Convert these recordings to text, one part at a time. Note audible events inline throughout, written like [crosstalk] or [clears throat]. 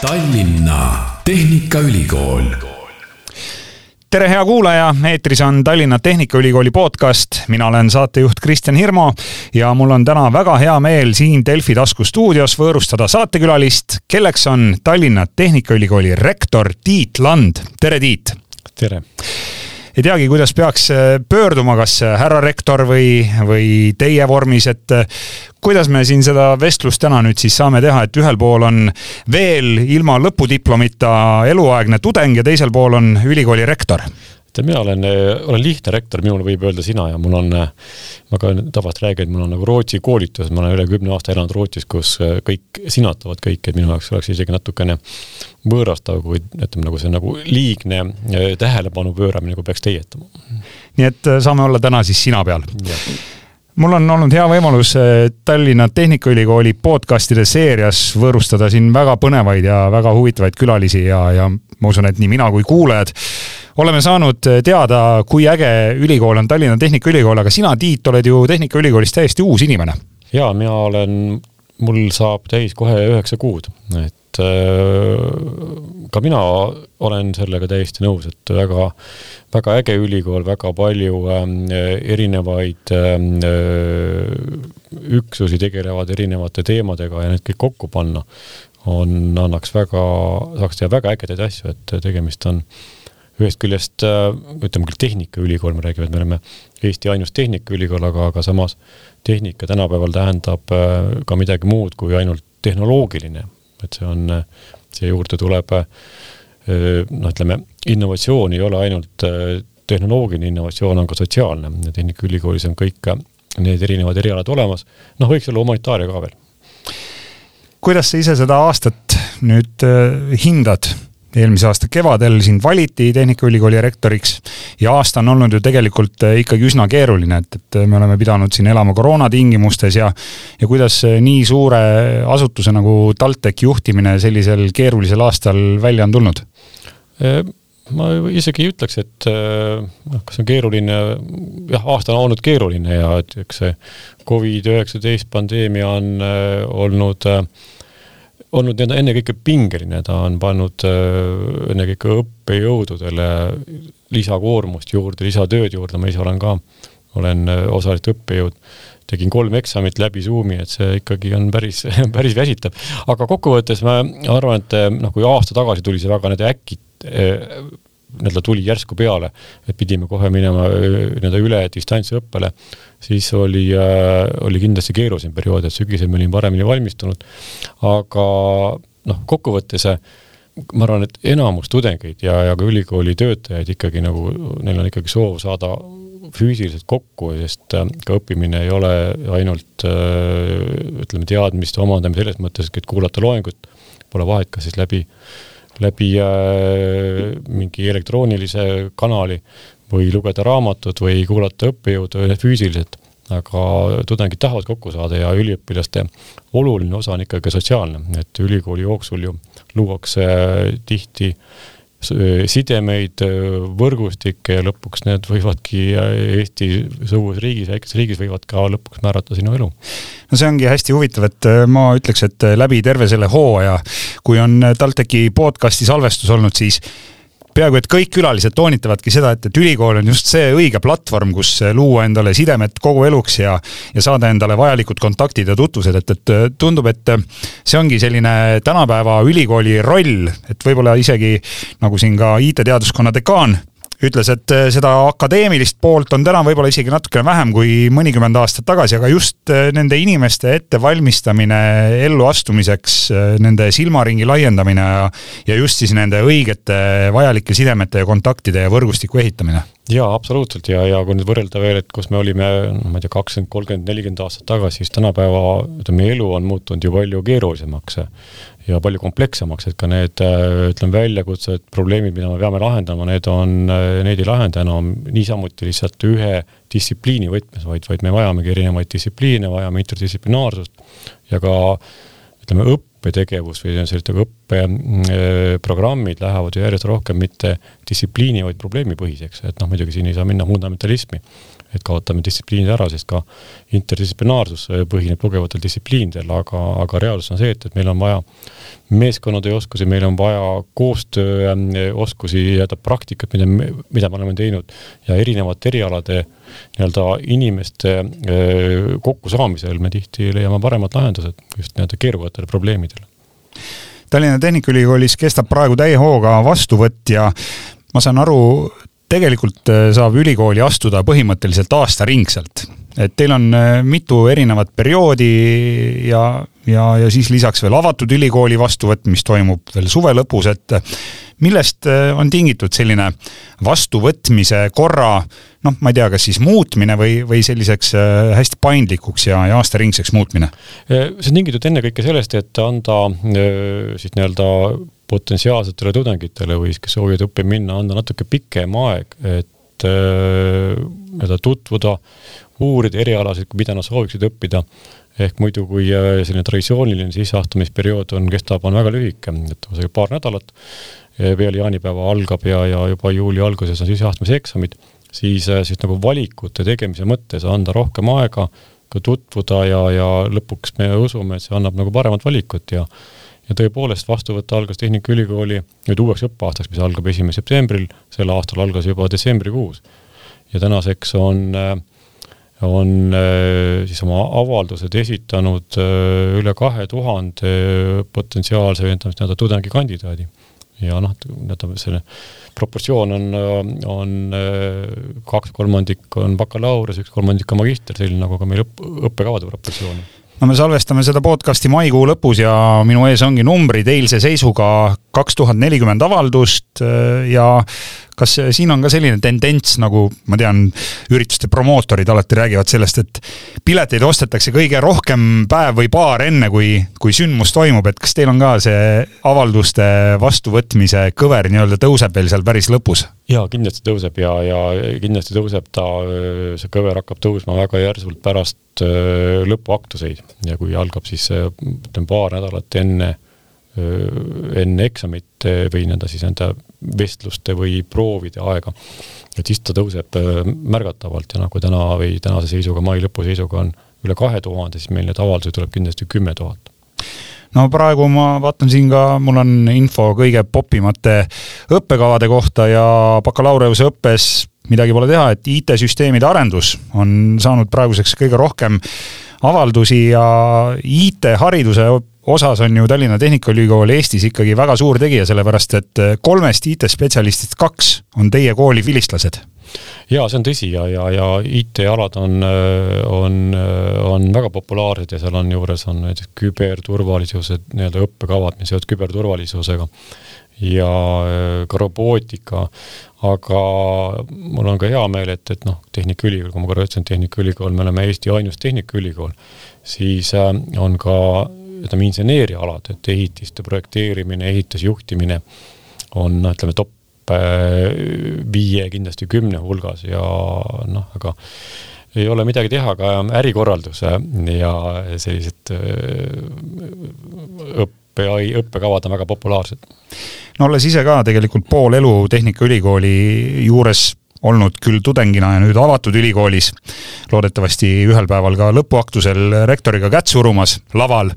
Tallinna Tehnikaülikool. tere, hea kuulaja, eetris on Tallinna Tehnikaülikooli podcast, mina olen saatejuht Kristjan Hirmu ja mul on täna väga hea meel siin Delfi taskustuudios võõrustada saatekülalist, kelleks on Tallinna Tehnikaülikooli rektor Tiit Land. tere, Tiit! tere! Ei teagi, kuidas peaks pöörduma, kas härra rektor või, või teie vormis, et kuidas me siin seda vestlust täna nüüd siis saame teha, et ühel pool on veel ilma lõpudiplomita eluaegne tudeng ja teisel pool on ülikooli rektor? Tead, mina olen, olen lihtne rektor, minule võib öelda sina ja mul on, ma ka tavaliselt räägin, et mul on nagu Rootsi koolitus, ma olen üle kümne aasta elanud Rootsis, kus kõik sinatavad kõike, et minu jaoks oleks isegi natukene võõrastav, kui ütleme nagu see nagu liigne tähelepanu pööramine, kui peaks teietama. nii et saame olla täna siis sina peal mul on olnud hea võimalus Tallinna Tehnikaülikooli podcast'ide seerias võõrustada siin väga põnevaid ja väga huvitavaid külalisi ja, ja ma usun, et nii mina kui kuulajad oleme saanud teada, kui äge ülikool on Tallinna Tehnikaülikool, aga sina, Tiit, oled ju Tehnikaülikoolis täiesti uus inimene. ja mina olen, mul saab täis kohe üheksa kuud, et äh, ka mina olen sellega täiesti nõus, et väga, väga äge ülikool, väga palju ähm, erinevaid ähm, äh, üksusi tegelevad erinevate teemadega ja need kõik kokku panna on, annaks väga, saaks teha väga ägedaid asju, et tegemist on ühest küljest äh, ütleme küll tehnikaülikool, me räägime, et me oleme Eesti ainus tehnikaülikool, aga, aga samas tehnika tänapäeval tähendab ka midagi muud kui ainult tehnoloogiline et see on, siia juurde tuleb noh, ütleme, innovatsioon ei ole ainult tehnoloogiline innovatsioon, on ka sotsiaalne ja Tehnikaülikoolis on kõik need erinevad erialad olemas, noh, võiks olla humanitaaria ka veel. kuidas sa ise seda aastat nüüd hindad? Eelmise aasta kevadel sind valiti Tehnikaülikooli rektoriks ja aasta on olnud ju tegelikult eh, ikkagi üsna keeruline, et, et me oleme pidanud siin elama koroona tingimustes ja ja kuidas nii suure asutuse nagu TalTechi juhtimine sellisel keerulisel aastal välja on tulnud? ma isegi ei ütleks, et noh, kas on keeruline, jah, aasta on olnud keeruline ja et eks see Covid-19 pandeemia on äh, olnud äh, olnud nii-öelda ennekõike pingeline, ta on pannud äh, ennekõike õppejõududele lisakoormust juurde, lisatööd juurde, ma ise olen ka, olen äh, osaliselt õppejõud, tegin kolm eksamit läbi Zoomi, et see ikkagi on päris, [laughs] päris väsitav. aga kokkuvõttes ma arvan, et noh, kui aasta tagasi tuli see väga nii-öelda äkki nii-öelda tuli järsku peale, et pidime kohe minema nii-öelda üle distantsõppele, siis oli, oli kindlasti keerulisem periood, et sügisel me olime paremini valmistunud, aga noh, kokkuvõttes ma arvan, et enamus tudengeid ja, ja ka ülikooli töötajaid ikkagi nagu, neil on ikkagi soov saada füüsiliselt kokku, sest ka õppimine ei ole ainult ütleme, teadmiste omandamine selles mõttes, et kuulata loengut, pole vahet, kas siis läbi äh, läbi äh, mingi elektroonilise kanali või lugeda raamatut või kuulata õppejõudu füüsiliselt, aga tudengid tahavad kokku saada ja üliõpilaste oluline osa on ikkagi sotsiaalne, et ülikooli jooksul ju luuakse tihti sidemeid, võrgustikke ja lõpuks need võivadki Eesti suures riigis, väikeses riigis võivad ka lõpuks määrata sinu elu. no see ongi hästi huvitav, et ma ütleks, et läbi terve selle hooaja, kui on TalTechi podcast'i salvestus olnud, siis peaaegu et kõik külalised toonitavadki seda, et, et ülikool on just see õige platvorm, kus luua endale sidemed kogu eluks ja, ja saada endale vajalikud kontaktid ja tutvused, et, et tundub, et see ongi selline tänapäeva ülikooli roll, et võib-olla isegi nagu siin ka IT-teaduskonna dekaan ütles, et eh, seda akadeemilist poolt on täna võib-olla isegi natukene vähem kui mõnikümmend aastat tagasi, aga just eh, nende inimeste ettevalmistamine elluastumiseks, eh, nende silmaringi laiendamine ja, ja just siis nende õigete vajalike sidemete ja kontaktide ja võrgustiku ehitamine jaa, absoluutselt. Ja, ja kui nüüd võrrelda veel, et kus me olime, ma ei tea, kakskümmend, kolmkümmend, nelikümmend aastat tagasi, siis tänapäeva, ütleme, elu on muutunud ju palju keerulisemaks ja palju komplekssemaks, et ka need ütleme, väljakutsed, probleemid, mida me peame lahendama, need on, need ei lahenda enam niisamuti lihtsalt ühe distsipliini võtmes, vaid, vaid me vajamegi erinevaid distsipliine, vajame interdistsiplinaarsust ja ka ütleme, õppetegevus või sellised õppeprogrammid lähevad ju järjest rohkem mitte distsipliini, vaid probleemipõhiseks, et noh, muidugi siin ei saa minna fundamentalismi. Et kaotame distsipliinid ära, sest ka interdistsiplinaarsus põhineb tugevatel distsipliinidel, aga, aga reaalsus on see, et, et meil on vaja meeskonnatöö oskusi, meil on vaja koostööoskusi, nii-öelda praktikat, mida, mida me oleme teinud ja erinevate erialade nii-öelda inimeste kokkusaamisel me tihti leiame paremad lahendused just nii-öelda keerukatele probleemidele. Tallinna Tehnikaülikoolis kestab praegu täie hooga vastuvõtt ja ma saan aru, tegelikult äh, saab ülikooli astuda põhimõtteliselt aastaringselt. et teil on äh, mitu erinevat perioodi ja, ja, ja siis lisaks veel avatud ülikooli vastuvõtt, mis toimub veel suve lõpus, et äh, millest on tingitud selline vastuvõtmise korra noh, ma ei tea, kas siis muutmine või, või selliseks hästi paindlikuks ja, ja aastaringseks muutmine? see on tingitud ennekõike sellest, et anda siis nii-öelda potentsiaalsetele tudengitele või kes soovivad õppima minna, anda natuke pikem aeg, et äh, nii-öelda äh, tutvuda, uurida erialasid, mida nad sooviksid õppida. ehk muidu, kui äh, selline traditsiooniline sisseastumisperiood on, kestab, on väga lühike, et paar nädalat, peale jaanipäeva algab ja, ja juba juuli alguses on sisseastumise eksamid, siis, äh, siis nagu valikute tegemise mõttes anda rohkem aega, ka tutvuda ja, ja lõpuks me usume, et see annab nagu paremat valikut ja ja tõepoolest, vastuvõtt algas Tehnikaülikooli nüüd uueks õppeaastaks, mis algab esimesel septembril, sel aastal algas juba detsembrikuus. ja tänaseks on, on siis oma avaldused esitanud üle kahe tuhande potentsiaalse nii-öelda tudengikandidaadi. ja noh, nii-öelda selle proportsioon on, on kaks kolmandik on bakalaureus, üks kolmandik on magister, selline nagu ka meil õpp, õppekavade proportsioon no me salvestame seda podcast'i maikuu lõpus ja minu ees ongi numbrid eilse seisuga. kaks tuhat nelikümmend avaldust äh, ja kas siin on ka selline tendents, nagu ma tean, ürituste promootorid alati räägivad sellest, et pileteid ostetakse kõige rohkem päev või paar enne, kui, kui sündmus toimub, et kas teil on ka see avalduste vastuvõtmise kõver nii-öelda tõuseb veel seal päris lõpus? jaa, kindlasti tõuseb ja, ja kindlasti tõuseb ta, see kõver hakkab tõusma väga järsult pärast äh, lõpuaktuseid ja kui algab siis ütleme paar nädalat enne enne eksamit või nii-öelda siis nende vestluste või proovide aega. et siis ta tõuseb märgatavalt ja nagu täna või tänase seisuga, mai lõpu seisuga on üle kahe tuhande, siis meil neid avaldusi tuleb kindlasti kümme tuhat no praegu ma vaatan siin ka, mul on info kõige popimate õppekavade kohta ja bakalaureuseõppes midagi pole teha, et IT-süsteemide arendus on saanud praeguseks kõige rohkem avaldusi ja IT-hariduse osas on ju Tallinna Tehnikaülikool Eestis ikkagi väga suur tegija, sellepärast et kolmest IT-spetsialistist kaks on teie kooli vilistlased. Jaa, see on tõsi ja, ja, ja IT-alad on, on, on väga populaarsed ja seal on juures on näiteks küberturvalisuse nii-öelda õppekavad, mis seotud küberturvalisusega ja ka robootika, aga mul on ka hea meel, et, et noh, Tehnikaülikool, kui ma korra ütlesin, Tehnikaülikool, me oleme Eesti ainus Tehnikaülikool, siis on ka ütleme, inseneeriaalad, et ehitiste projekteerimine, ehitusjuhtimine on noh, ütleme top äh, viie, kindlasti kümne hulgas ja noh, aga ei ole midagi teha, ka ärikorraldus ja sellised äh, õppe, õppekavad on väga populaarsed. no olles ise ka tegelikult pool elu Tehnikaülikooli juures olnud küll tudengina ja nüüd avatud ülikoolis, loodetavasti ühel päeval ka lõpuaktusel rektoriga kätt surumas laval,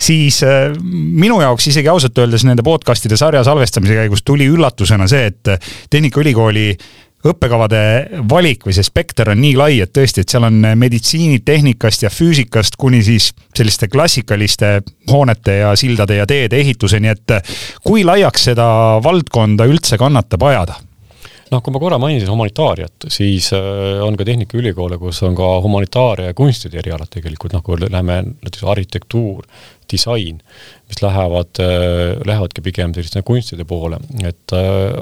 siis äh, minu jaoks isegi ausalt öeldes nende podcast'ide sarja salvestamise käigus tuli üllatusena see, et Tehnikaülikooli õppekavade valik või see spekter on nii lai, et tõesti, et seal on meditsiinitehnikast ja füüsikast kuni siis selliste klassikaliste hoonete ja sildade ja teede ehituseni, et kui laiaks seda valdkonda üldse kannatab ajada? Noh, kui ma korra mainisin humanitaariat, siis äh, on ka Tehnikaülikoole, kus on ka humanitaaria ja kunstide erialad tegelikult, noh, kui läheme näiteks arhitektuur, disain, mis lähevad, äh, lähevadki pigem selliste kunstide poole, et äh,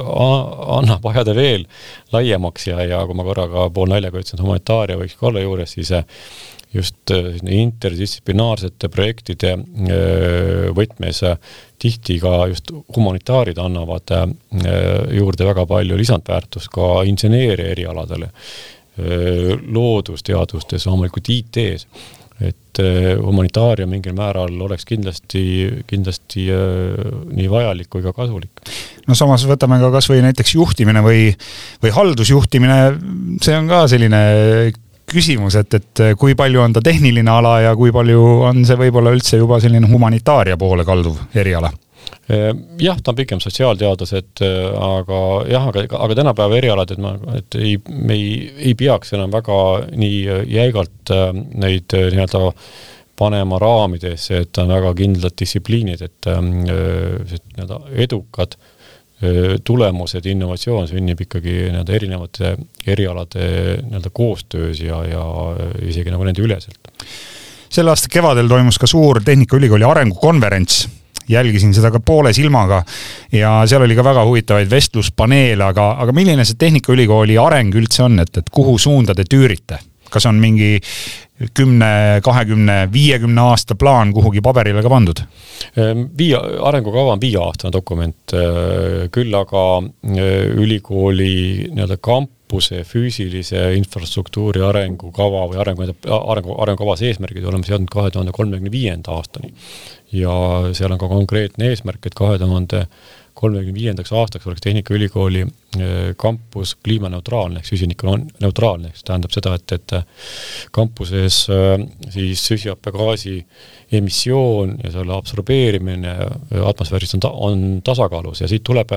annab ajada veel laiemaks ja, ja kui ma korra ka pool naljaga ütlesin, et humanitaaria võiks ka olla juures, siis just interdistsiplinaarsete projektide võtmes tihti ka just humanitaarid annavad äh, juurde väga palju lisandväärtust ka inseneeria erialadele, äh, loodusteadustes, loomulikult IT-s et äh, humanitaaria mingil määral oleks kindlasti, kindlasti nii vajalik kui ka kasulik. no samas võtame ka kasvõi näiteks juhtimine või, või haldusjuhtimine, see on ka selline küsimus, et, et kui palju on ta tehniline ala ja kui palju on see võib-olla üldse juba selline humanitaaria poole kalduv eriala? Ehm, jah, ta on pigem sotsiaalteadlased, aga jah, aga, aga tänapäeva erialad, et ma, et ei, me ei, ei peaks enam väga nii jäigalt neid nii-öelda panema raamidesse, et on väga kindlad distsipliinid, et nii-öelda edukad äh, tulemused, innovatsioon sünnib ikkagi nii-öelda erinevate erialade nii-öelda koostöös ja, ja isegi nagu nende üleselt. selle aasta kevadel toimus ka suur Tehnikaülikooli arengukonverents jälgisin seda ka poole silmaga ja seal oli ka väga huvitavaid vestluspaneele, aga, aga milline see Tehnikaülikooli areng üldse on, et, et kuhu suunda te tüürite? Kas on mingi kümne, kahekümne, viiekümne aasta plaan kuhugi paberile ka pandud? Ehm, viie, arengukava on viieaastane dokument, ehm, küll aga ehm, ülikooli nii-öelda kampuse füüsilise infrastruktuuri arengukava või arengu, arengu, arengukavas eesmärgid oleme seadnud kahe tuhande kolmekümne viienda aastani. ja seal on ka konkreetne eesmärk, et kahe tuhande kolmekümne viiendaks aastaks oleks Tehnikaülikooli eh, kampus kliimaneutraalne ehk süsinikuneutraalne, ehk see tähendab seda, et, et kampuses eh, siis süsihappegaasi emissioon ja selle absorbeerimine atmosfääris on ta-, on tasakaalus ja siit tuleb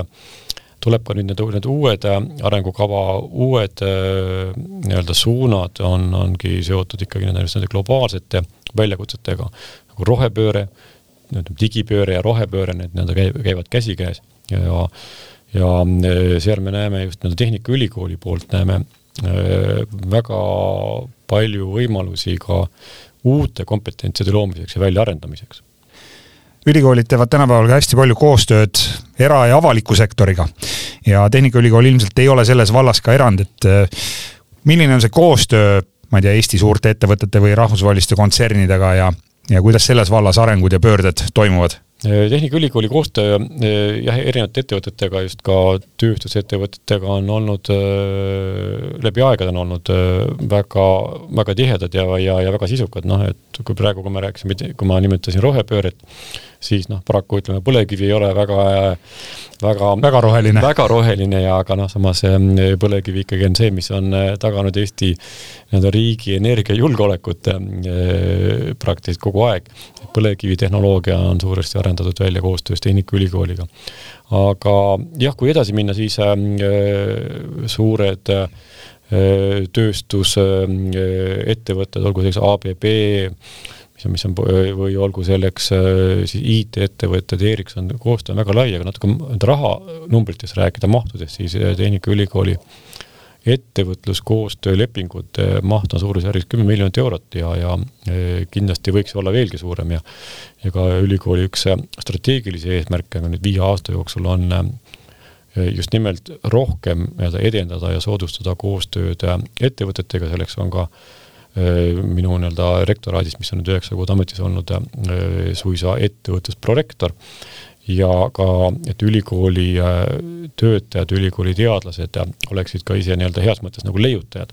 tuleb ka nüüd need, need uued arengukava, uued nii-öelda suunad on, ongi seotud ikkagi nende, nende globaalsete väljakutsetega, nagu rohepööre, digipööre ja rohepööre, need nii-öelda käivad käsikäes ja, ja e, seal me näeme just nii-öelda Tehnikaülikooli poolt näeme e, väga palju võimalusi ka uute kompetentside loomiseks ja väljaarendamiseks ülikoolid teevad tänapäeval ka hästi palju koostööd era- ja avaliku sektoriga. ja Tehnikaülikool ilmselt ei ole selles vallas ka erand, et e, milline on see koostöö, ma ei tea, Eesti suurte ettevõtete või rahvusvaheliste kontsernidega ja ja kuidas selles vallas arengud ja pöörded toimuvad? Tehnikaülikooli koostöö jah, erinevate ettevõtetega, just ka tööstusettevõtetega on olnud läbi aegade on olnud väga, väga tihedad ja, ja, ja väga sisukad, noh et kui praegu, kui me rääkisime, kui ma nimetasin rohepööret, siis noh, paraku ütleme, põlevkivi ei ole väga väga, väga roheline. väga roheline ja aga noh, samas põlevkivi ikkagi on see, mis on taganud Eesti nii-öelda riigi energiajulgeolekut praktiliselt kogu aeg. põlevkivitehnoloogia on suuresti arendatud välja koostöös Tehnikaülikooliga. aga jah, kui edasi minna, siis äh, suured äh, tööstusettevõtted, olgu selleks ABB, mis on, mis on, või olgu selleks siis IT-ettevõtted, Ericsson, koostöö on väga lai, aga natuke rahanumbritest rääkida, mahtudest, siis Tehnikaülikooli äh, ettevõtluskoostöölepingute maht on suurusjärgus kümme miljonit eurot ja, ja e, kindlasti võiks olla veelgi suurem ja ja ka ülikooli üks strateegilisi eesmärke nüüd viie aasta jooksul on just nimelt rohkem nii-öelda edendada ja soodustada koostööd ettevõtetega, selleks on ka e, minu nii-öelda rektoraadis, mis on nüüd üheksa kuud ametis olnud, suisa ettevõtlusprorektor ja ka, et ülikooli äh, töötajad, ülikooli teadlased oleksid ka ise nii-öelda heas mõttes nagu leiutajad.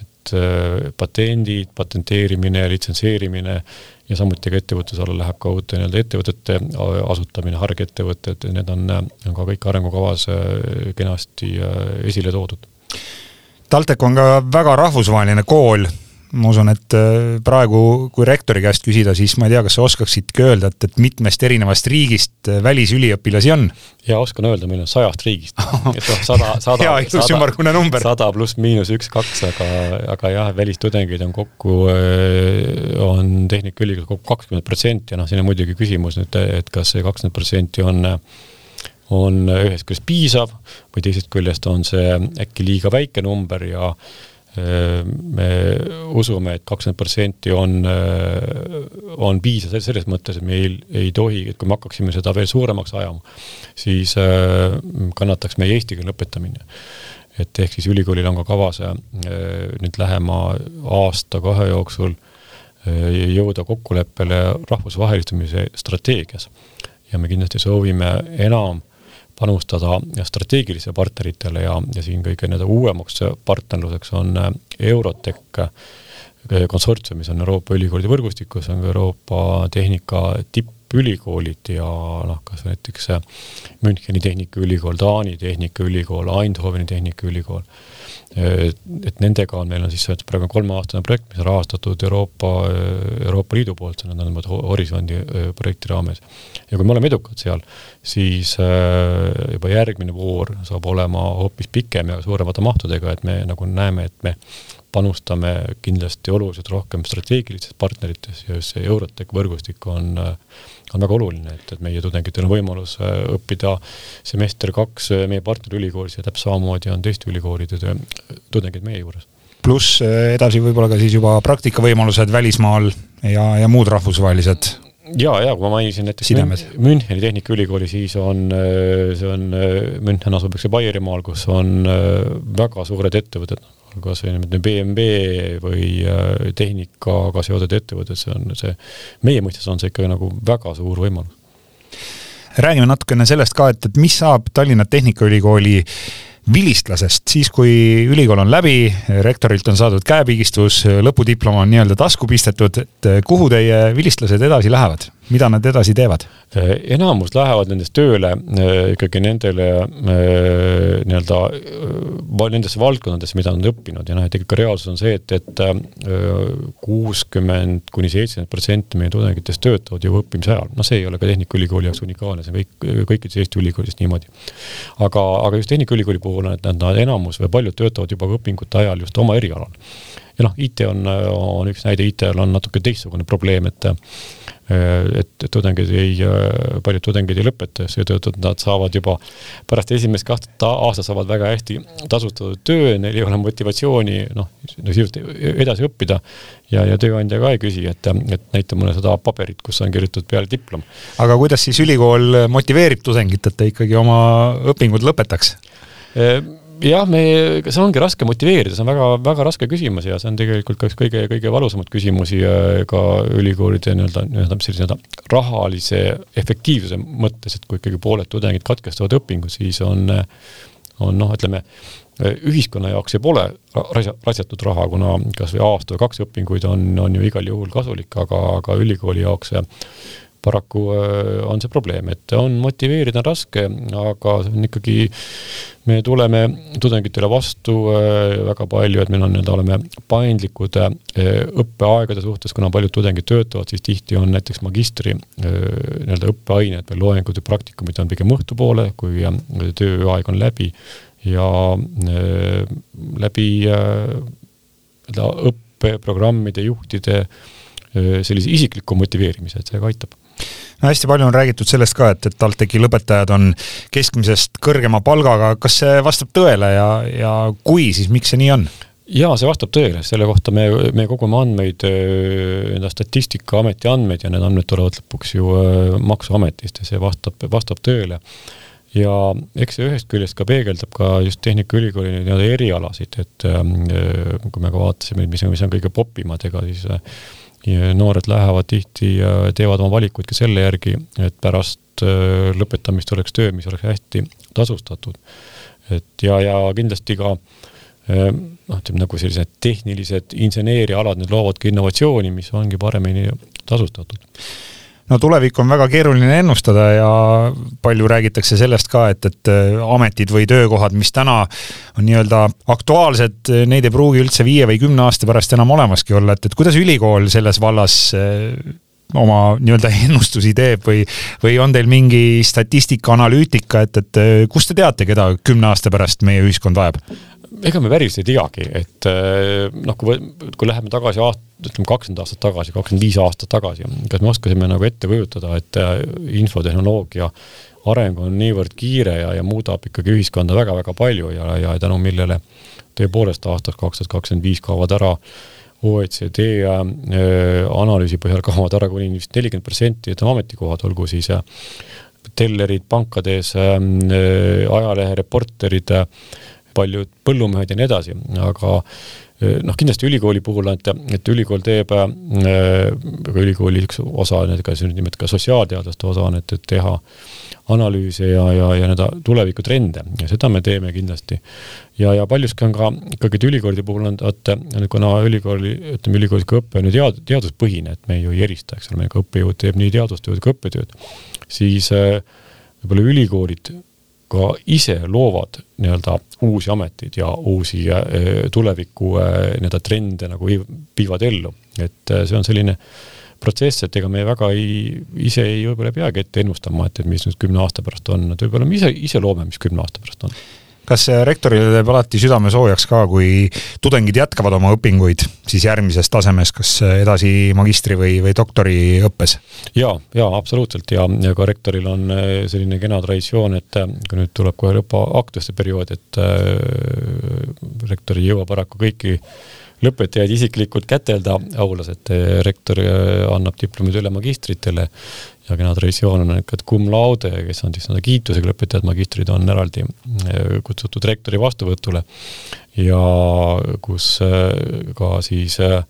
et äh, patendid, patenteerimine, litsenseerimine ja samuti ka ettevõtluse alla läheb ka uute nii-öelda ettevõtete asutamine, hargettevõtted, need on, on ka kõik arengukavas äh, kenasti esile toodud. TalTech on ka väga rahvusvaheline kool ma usun, et äh, praegu, kui rektori käest küsida, siis ma ei tea, kas sa oskaksidki öelda, et, et mitmest erinevast riigist äh, välisüliõpilasi on? jaa, oskan öelda, meil on sajast riigist. [laughs] sada, sada, hea ilus ümmargune number. sada pluss miinus üks, kaks, aga, aga jah, välistudengeid on kokku, äh, on Tehnikaülikool kokku kakskümmend protsenti ja noh, siin on muidugi küsimus nüüd, et kas see kakskümmend protsenti on on ühest küljest piisav või teisest küljest on see äkki liiga väike number ja me usume et, et kakskümmend protsenti on, on piisav selles mõttes, et meil ei tohi, et kui me hakkaksime seda veel suuremaks ajama, siis kannataks meie eesti keele õpetamine. et ehk siis ülikoolil on ka kavas nüüd lähema aasta-kahe jooksul jõuda kokkuleppele rahvusvahelistumise strateegias. ja me kindlasti soovime enam panustada strateegilise partneritele ja, ja siin kõige nii-öelda uuemaks partnerluseks on äh, Eurotech äh, konsortsium, mis on Euroopa ülikoolide võrgustikus, on ka Euroopa tehnika tipp ülikoolid ja noh, kas näiteks Müncheni Tehnikaülikool, Taani Tehnikaülikool, Eindhoveni Tehnikaülikool et nendega on, meil on siis praegu kolmeaastane projekt, mis on rahastatud Euroopa, Euroopa Liidu poolt, see on nõndanimetatud Horisondi projekti raames. ja kui me oleme edukad seal, siis juba järgmine voor saab olema hoopis pikem ja suuremate mahtudega, et me nagu näeme, et me panustame kindlasti oluliselt rohkem strateegilistes partnerites ja just see Eurotech võrgustik on on väga oluline, et, et meie tudengitel on võimalus äh, õppida semester kaks äh, meie partnerülikoolis ja täpselt samamoodi on teiste ülikoolide tudengid meie juures. pluss äh, edasi võib-olla ka siis juba praktikavõimalused välismaal ja, ja muud rahvusvahelised ja, ja kui ma mainisin näiteks Müncheni Tehnikaülikooli, siis on, see on, München asub, eks ju, Baierimaal, kus on väga suured ettevõtted, kas või niimoodi BMW või äh, tehnikaga seotud ettevõtted, see on see, meie mõistes on see ikka nagu väga suur võimalus. räägime natukene sellest ka, et, et mis saab Tallinna Tehnikaülikooli vilistlasest, siis kui ülikool on läbi, rektorilt on saadud käepigistus, lõpudiplom on nii-öelda tasku pistetud, et kuhu teie vilistlased edasi lähevad? Mida nad edasi teevad? Äh, enamus lähevad nendest tööle äh, ikkagi nendele äh, nii-öelda, nendesse valdkondadesse, mida nad on õppinud ja noh, et ikkagi reaalsus on see, et, et kuuskümmend kuni seitsekümmend protsenti meie tudengitest töötavad ju õppimise ajal. noh, see ei ole ka Tehnikaülikooli jaoks unikaalne, see on kõik, kõikides Eesti ülikoolides niimoodi. aga, aga just Tehnikaülikooli puhul on, et nad, enamus või paljud töötavad juba õpingute ajal just oma erialal. ja noh, IT on, on üks näide, IT-l on natuke teistsugune probleem, et et tudengid ei, äh, paljud tudengid ei lõpeta, seetõttu nad saavad juba pärast esimest kahte aastat saavad väga hästi tasustatud töö, neil ei ole motivatsiooni noh, sisuliselt edasi õppida ja, ja tööandja ka ei küsi, et, et näita mulle seda paberit, kus on kirjutatud peale diplom. aga kuidas siis ülikool motiveerib tudengit, et ta ikkagi oma õpingud lõpetaks? Jah, me, see ongi raske motiveerida, see on väga, väga raske küsimus ja see on tegelikult ka üks kõige, kõige valusamaid küsimusi äh, ka ülikoolide nii-öelda, nii-öelda sellise nii-öelda rahalise efektiivsuse mõttes, et kui ikkagi pooled tudengid katkestavad õpingu, siis on, on noh, ütleme, ühiskonna jaoks see pole raisatud raha, kuna kas või aasta või kaks õpinguid on, on ju igal juhul kasulik, aga, aga ülikooli jaoks paraku äh, on see probleem, et on motiveerida on raske, aga see on ikkagi, me tuleme tudengitele vastu äh, väga palju, et meil on nii-öelda, oleme paindlikud äh, õppeaegade suhtes, kuna paljud tudengid töötavad, siis tihti on näiteks magistri nii-öelda õppeained või loengud ja praktikumid on pigem õhtupoole, kui tööaeg on läbi. Ja läbi õppeprogrammide juhtide sellise isikliku motiveerimise, et see ka aitab no hästi palju on räägitud sellest ka, et, et TalTechi lõpetajad on keskmisest kõrgema palgaga, kas see vastab tõele ja, ja kui, siis miks see nii on? jaa, see vastab tõele, selle kohta me, me kogume andmeid, enda Statistikaameti andmeid ja need andmed tulevad lõpuks ju Maksuametist ja see vastab, vastab tõele. ja eks see ühest küljest ka peegeldab ka just Tehnikaülikooli nii-öelda erialasid, et kui me ka vaatasime, mis on, mis on kõige popimad, ega siis noored lähevad tihti ja teevad oma valikuid ka selle järgi, et pärast äh, lõpetamist oleks töö, mis oleks hästi tasustatud. et ja, ja kindlasti ka äh, noh, ütleme nagu sellised tehnilised inseneeriaalad, need loovadki innovatsiooni, mis ongi paremini tasustatud no tulevik on väga keeruline ennustada ja palju räägitakse sellest ka, et, et äh, ametid või töökohad, mis täna on nii-öelda aktuaalsed, neid ei pruugi üldse viie või kümne aasta pärast enam olemaski olla, et, et kuidas ülikool selles vallas äh, oma nii-öelda [laughs] ennustusi teeb või, või on teil mingi statistika, analüütika, et, et äh, kust te teate, keda kümne aasta pärast meie ühiskond vajab? Ega me päris ei teagi, et noh, kui, kui läheme tagasi aast-, ütleme kakskümmend aastat tagasi, kakskümmend viis aastat tagasi, kas me oskasime nagu ette kujutada, et äh, infotehnoloogia areng on niivõrd kiire ja, ja muudab ikkagi ühiskonda väga-väga palju ja, ja tänu millele tõepoolest aastaks kaks tuhat kakskümmend viis kaovad ära OECD äh, analüüsi põhjal kaovad ära kuni vist nelikümmend protsenti, ütleme ametikohad, olgu siis äh, tellerid pankades äh,, ajalehe reporterid äh,, paljud põllumehed ja nii edasi, aga noh, kindlasti ülikooli puhul, et, et ülikool teeb äh,, ülikooli üks osa, ka nimelt ka sotsiaalteaduste osa on, et, et teha analüüse ja, ja, ja nii-öelda tulevikutrende ja seda me teeme kindlasti. ja, ja paljuski on ka ikkagi ülikoolide puhul on, et kuna ülikooli, ütleme ülikoolis ka õpe on ju tead-, teaduspõhine, et me ju ei erista, eks ole, meil ka õppejõud teeb nii teadustööd kui õppetööd, siis äh, võib-olla ülikoolid ka ise loovad nii-öelda uusi ameteid ja uusi äh, tuleviku äh, nii-öelda trende nagu viivad ellu. et äh, see on selline protsess, et ega me väga ei, ise ei võib-olla ei peagi ette ennustama, et, et mis nüüd kümne aasta pärast on, et võib-olla me ise, ise loome, mis kümne aasta pärast on kas rektorile teeb alati südame soojaks ka, kui tudengid jätkavad oma õpinguid siis järgmises tasemes, kas edasi magistri või, või doktoriõppes? ja, ja absoluutselt ja, ja ka rektoril on äh, selline kena traditsioon, et äh, kui nüüd tuleb kohe lõpuaktuste periood, et äh, rektor ei jõua paraku kõiki lõpetajaid isiklikult kätelda aulas, et rektor annab diplomid üle magistritele ja kena traditsioon on et cum laude, kes on siis nii-öelda kiitusega lõpetajad, magistrid on eraldi eh, kutsutud rektori vastuvõtule ja kus eh, ka siis eh,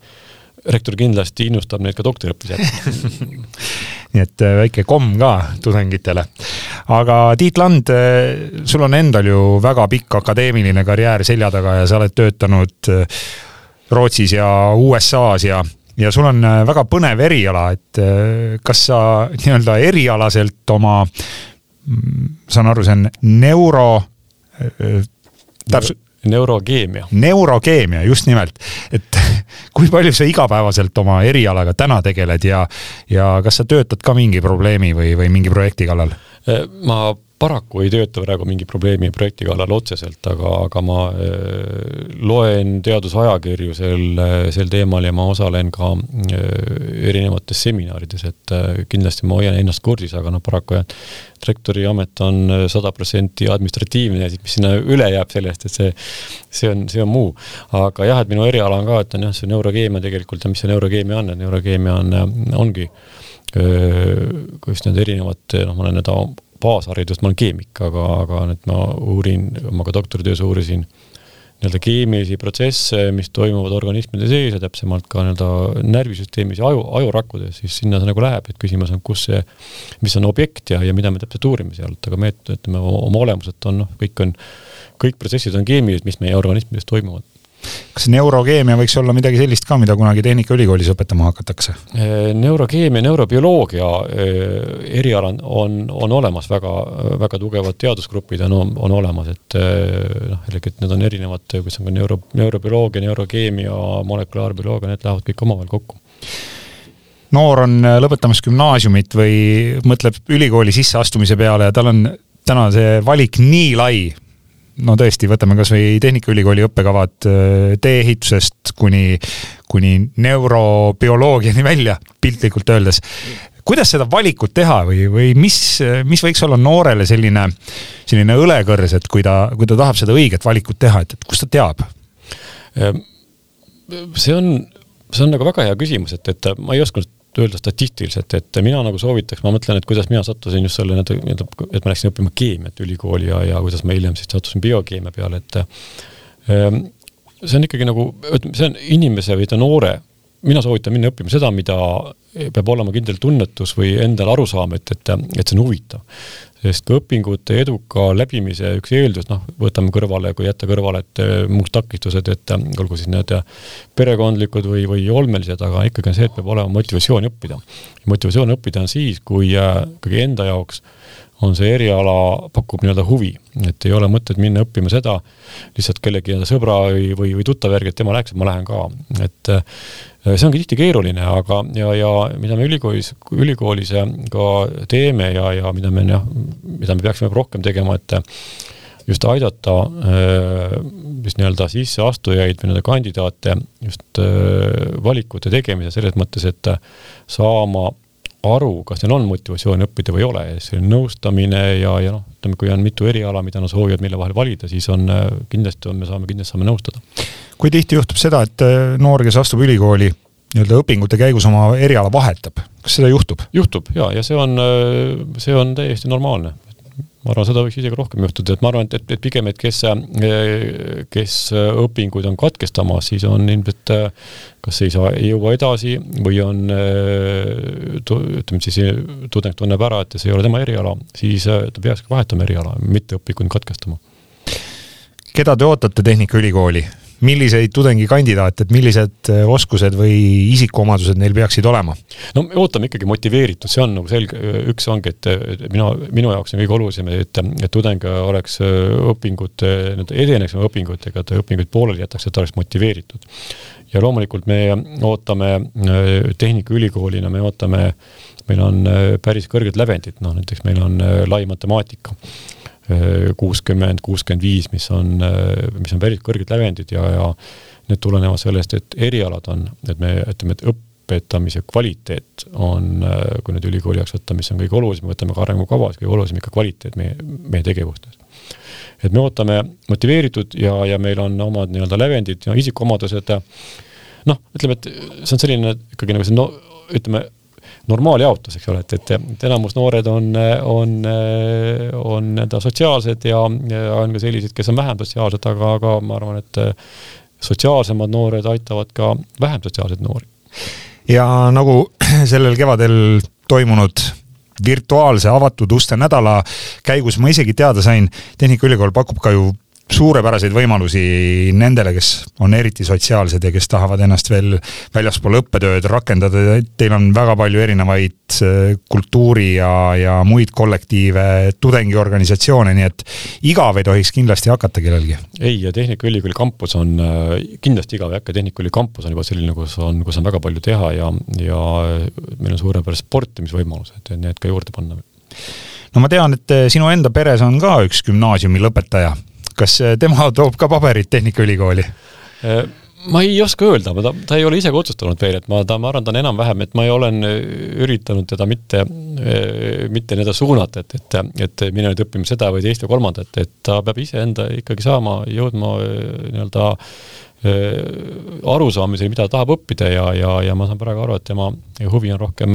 rektor kindlasti innustab neid ka doktoriõppes jätkama [laughs] nii et väike komm ka tudengitele. aga Tiit Land, sul on endal ju väga pikk akadeemiline karjäär selja taga ja sa oled töötanud Rootsis ja USA-s ja ja sul on äh, väga põnev eriala, et äh, kas sa nii-öelda erialaselt oma, mm, saan aru, see on neuro äh, täpselt neurokeemia. neurokeemia, just nimelt. et [laughs] kui palju sa igapäevaselt oma erialaga täna tegeled ja, ja kas sa töötad ka mingi probleemi või, või mingi projekti kallal? ma paraku ei tööta praegu mingi probleemi projekti kallal otseselt, aga, aga ma äh, loen teadusajakirju sel, sel teemal ja ma osalen ka äh, erinevates seminarides, et äh, kindlasti ma hoian ennast kursis, aga noh, paraku jah, rektori amet on sada protsenti administratiivne ja siis, mis sinna üle jääb sellest, et see, see on, see on muu. aga jah, et minu eriala on ka, et on jah, see neurokeemia tegelikult ja mis see neurokeemia on, et neurokeemia on, ongi kuidas need erinevad, noh, ma olen seda baasharidust, ma olen keemik, aga, aga nüüd ma uurin, ma ka doktoritöös uurisin nii-öelda keemilisi protsesse, mis toimuvad organismide sees ja täpsemalt ka nii-öelda närvisüsteemis ja aju, ajurakkudes, siis sinna see nagu läheb, et küsimus on, kus see, mis on objekt ja, ja mida me täpselt uurime sealt, aga me ütleme oma olemuselt on noh, kõik on, kõik protsessid on keemilised, mis meie organismides toimuvad kas neurokeemia võiks olla midagi sellist ka, mida kunagi Tehnikaülikoolis õpetama hakatakse? neurokeemia, neurobioloogia eriala on, on olemas, väga, väga tugevad teadusgrupid on, on olemas, et noh, jällegi, et need on erinevad, kus on ka neuro, neurobioloogia, neurokeemia, molekulaarbioloogia, need lähevad kõik omavahel kokku noor on lõpetamas gümnaasiumit või mõtleb ülikooli sisseastumise peale ja tal on täna see valik nii lai, no tõesti, võtame kasvõi Tehnikaülikooli õppekavad äh, tee-ehitusest kuni, kuni neurobioloogiani välja, piltlikult öeldes. kuidas seda valikut teha või, või mis, mis võiks olla noorele selline, selline õlekõrs, et kui ta, kui ta tahab seda õiget valikut teha, et, et kust ta teab? Ehm, see on, see on nagu väga hea küsimus, et, et ma ei oska öelda statistiliselt, et mina nagu soovitaks, ma mõtlen, et kuidas mina sattusin just selle nii-öelda, et ma läksin õppima keemiat ülikooli ja, ja kuidas ma hiljem siis sattusin biokeemia peale, et ähm, see on ikkagi nagu, see on inimese või ta noore, mina soovitan minna õppima seda, mida peab olema kindel tunnetus või endal arusaam, et, et, et see on huvitav sest ka õpingute eduka läbimise üks eeldus, noh, võtame kõrvale, kui jätta kõrvale, et eh, muud takistused, et eh, olgu siis need eh, perekondlikud või, või olmelised, aga ikkagi on see, et peab olema motivatsioon õppida. motivatsioon õppida on siis, kui ikkagi enda jaoks on see eriala, pakub nii-öelda huvi, et ei ole mõtet minna õppima seda lihtsalt kellegi sõbra või, või, või tuttava järgi, et tema läheks, et ma lähen ka, et Äh, see ongi tihti keeruline, aga, ja, ja mida me ülikoolis, ülikoolis ka teeme ja, ja mida me jah, mida me peaksime rohkem tegema, et just aidata äh, just nii-öelda sisseastujaid või nii-öelda kandidaate just äh, valikute tegemise selles mõttes, et saama aru, kas neil on motivatsiooni õppida või ei ole, selline nõustamine ja, ja noh, ütleme, kui on mitu eriala, mida nad soovivad, mille vahel valida, siis on kindlasti on, me saame, kindlasti saame nõustada kui tihti juhtub seda, et äh, noor, kes astub ülikooli, nii-öelda õpingute käigus oma eriala vahetab, kas seda juhtub? juhtub ja, ja see on, äh, see on täiesti normaalne. Ma arvan, seda võiks isegi rohkem juhtuda, et ma arvan, et, et, et pigem, et kes, kes õpinguid on katkestamas, siis on ilmselt kas ei saa, ei jõua edasi või on, ütleme siis tudeng tunneb ära, et see ei ole tema eriala, siis ta peakski vahetama eriala, mitte õpinguid katkestama. keda te ootate Tehnikaülikooli? Milliseid tudengikandidaate, et millised äh, oskused või isikuomadused neil peaksid olema? no me ootame ikkagi motiveeritud, see on nagu selge, üks ongi, et mina, minu jaoks on kõige olulisem, et, et tudeng oleks äh, õpingute, edeneks oma õpingutega, et õpinguid pooleli jätaks, et ta oleks motiveeritud. ja loomulikult me ootame äh, Tehnikaülikoolina, me ootame, meil on päris kõrged lävendid, noh näiteks meil on lai matemaatika kuuskümmend, kuuskümmend viis, mis on, mis on päris kõrged lävendid ja, ja need tulenevad sellest, et erialad on, et me ütleme, et õpetamise kvaliteet on, kui nüüd ülikooli jaoks võtta, mis on kõige olulisem, võtame ka arengukavas, kõige olulisem ikka kvaliteet meie, meie tegevustes. et me ootame motiveeritud ja, ja meil on omad nii-öelda lävendid ja isikuomadused, noh, ütleme, et see on selline ikkagi nagu see no ütleme, normaaljaotus, eks ole, et, et, et enamus noored on, on, on nii-öelda sotsiaalsed ja, ja on ka sellised, kes on vähem sotsiaalsed, aga, aga ma arvan, et sotsiaalsemad noored aitavad ka vähem sotsiaalseid noori. ja nagu [clears throat] sellel kevadel toimunud virtuaalse avatud uste nädala käigus ma isegi teada sain, Tehnikaülikool pakub ka ju suurepäraseid võimalusi nendele, kes on eriti sotsiaalsed ja kes tahavad ennast veel väljaspool õppetööd rakendada, teil on väga palju erinevaid äh, kultuuri ja, ja muid kollektiive, tudengiorganisatsioone, nii et igav ei tohiks kindlasti hakata kellelgi. ei, ja Tehnikaülikooli kampus on äh, kindlasti igav ei hakka, Tehnikaülikooli kampus on juba selline, kus on, kus on väga palju teha ja, ja meil on suurepärased sportimisvõimalused, need ka juurde panna. No ma tean, et sinu enda peres on ka üks gümnaasiumi lõpetaja kas äh, tema toob ka paberid Tehnikaülikooli? Äh, ma ei oska öelda, ta, ta ei ole ise ka otsustanud veel, et ma, ta, ma arvan, ta on enam-vähem, et ma ei olen äh, üritanud teda mitte, mitte nii-öelda suunata, et, et, et mine nüüd õppima seda või teist või kolmandat, et ta peab iseenda ikkagi saama, jõudma nii-öelda arusaamiseni, mida ta tahab õppida ja, ja, ja ma saan praegu aru, et tema huvi on rohkem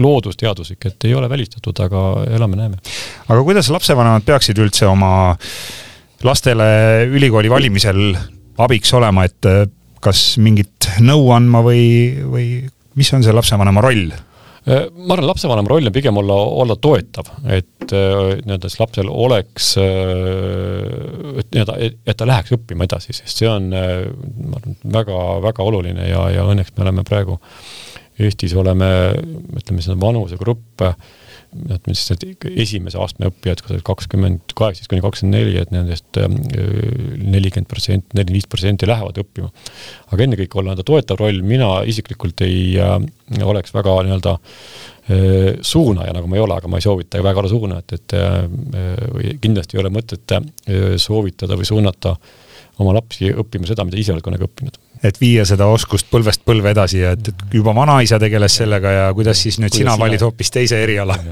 loodusteaduslik, et ei ole välistatud, aga elame-näeme. aga kuidas lapsevanemad peaksid üldse oma äh, lastele ülikooli valimisel abiks olema, et äh, kas mingit nõu andma või, või mis on see lapsevanema roll? Äh, ma arvan, lapsevanema roll on pigem olla, olla toetav, et äh, nii-öelda siis lapsel oleks, et nii-öelda, et ta läheks õppima edasi, sest see on, ma arvan, väga, väga oluline ja, ja õnneks me oleme praegu Eestis oleme, ütleme, see vanusegrupp äh, siis need esimese astme õppijad, kusagil kakskümmend, kaheksateist kuni kakskümmend neli, et nendest ähm, nelikümmend protsenti, nelikümmend viis protsenti lähevad õppima. aga ennekõike olla nii-öelda toetav roll, mina isiklikult ei äh, oleks väga nii-öelda äh, suunaja, nagu ma ei ole, aga ma ei soovita väga olla suunajat, et äh, kindlasti ei ole mõtet äh, soovitada või suunata oma lapsi õppima seda, mida ise oled kunagi õppinud et viia seda oskust põlvest põlve edasi ja et, et juba vanaisa tegeles sellega ja kuidas siis nüüd kuidas sina valid hoopis teise eriala? [laughs]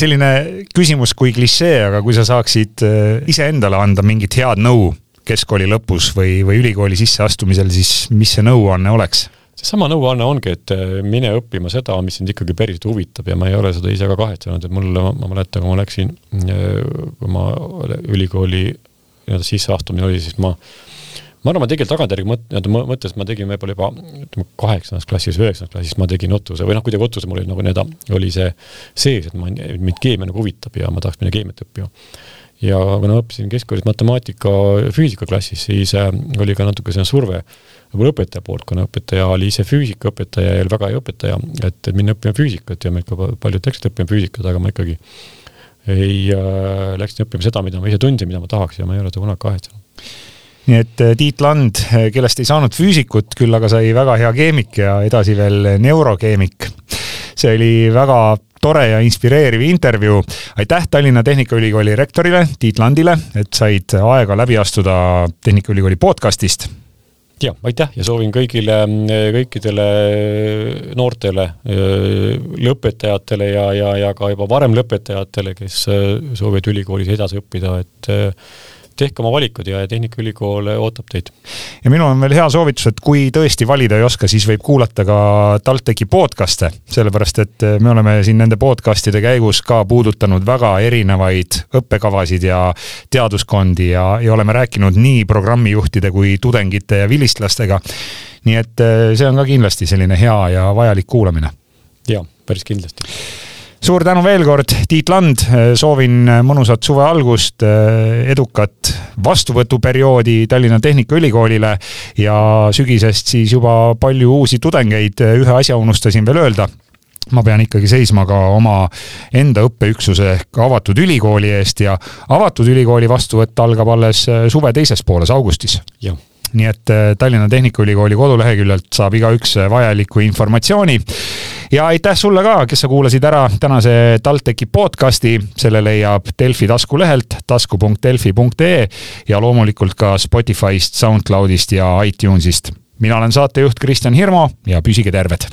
selline küsimus kui klišee, aga kui sa saaksid äh, iseendale anda mingit head nõu keskkooli lõpus või, või ülikooli sisseastumisel, siis mis see nõuanne oleks? seesama nõuanne ongi, et äh, mine õppima seda, mis sind ikkagi päriselt huvitab ja ma ei ole seda ise ka kahetsenud, et mul, ma mäletan, kui ma läksin, äh, kui ma ülikooli nii-öelda sisseastumine oli, siis ma ma arvan, ma tegelikult tagantjärgi mõt-, nii-öelda mõttes ma tegin võib-olla juba ütleme kaheksandas klassis, üheksandas klassis ma tegin otsuse või noh, kuidagi otsuse mul oli nagu nii-öelda, oli see sees, et ma, mind keemia nagu huvitab ja ma tahaks minna keemiat õppima. ja kuna õppisin keskkoolis matemaatika, füüsika klassis, siis äh, oli ka natuke selline surve võib-olla õpetaja poolt, kuna õpetaja oli ise füüsikaõpetaja ja väga hea õpetaja, et, minna õppima füüsikat ja meil ka paljud läksid õppima füüsikat, aga ma ikkagi ei äh,, läksin õppima seda, mida ma ise tundsin, mida ma tahaks ja ma ei ole seda kunagi kahetsenud nii et äh, Tiit Land, äh, kellest ei saanud füüsikut, küll aga sai väga hea keemik ja edasi veel neurokeemik. see oli väga tore ja inspireeriv intervjuu. aitäh Tallinna Tehnikaülikooli rektorile Tiit Landile, et said aega läbi astuda Tehnikaülikooli podcastist ja aitäh ja soovin kõigile, kõikidele noortele lõpetajatele ja, ja, ja ka juba varem lõpetajatele, kes soovivad ülikoolis edasi õppida, et tehke oma valikud ja Tehnikaülikool ootab teid. ja minul on veel hea soovitus, et kui tõesti valida ei oska, siis võib kuulata ka TalTechi podcast'e, sellepärast et me oleme siin nende podcast'ide käigus ka puudutanud väga erinevaid õppekavasid ja teaduskondi ja, ja oleme rääkinud nii programmijuhtide kui tudengite ja vilistlastega. nii et eh, see on ka kindlasti selline hea ja vajalik kuulamine. jaa, päris kindlasti suur tänu veel kord, Tiit Land, soovin mõnusat suve algust, edukat vastuvõtuperioodi Tallinna Tehnikaülikoolile ja sügisest siis juba palju uusi tudengeid. ühe asja unustasin veel öelda ma pean ikkagi seisma ka oma enda õppeüksuse ehk avatud ülikooli eest ja avatud ülikooli vastuvõtt algab alles suve teises pooles, augustis. Nii et Tallinna Tehnikaülikooli koduleheküljelt saab igaüks vajaliku informatsiooni ja aitäh sulle ka, kes sa kuulasid ära tänase TalTechi podcasti, selle leiab Delfi taskulehelt tasku.delfi.ee ja loomulikult ka Spotify'st, SoundCloud'ist ja iTunes'ist. mina olen saatejuht Kristjan Hirmu ja püsige terved.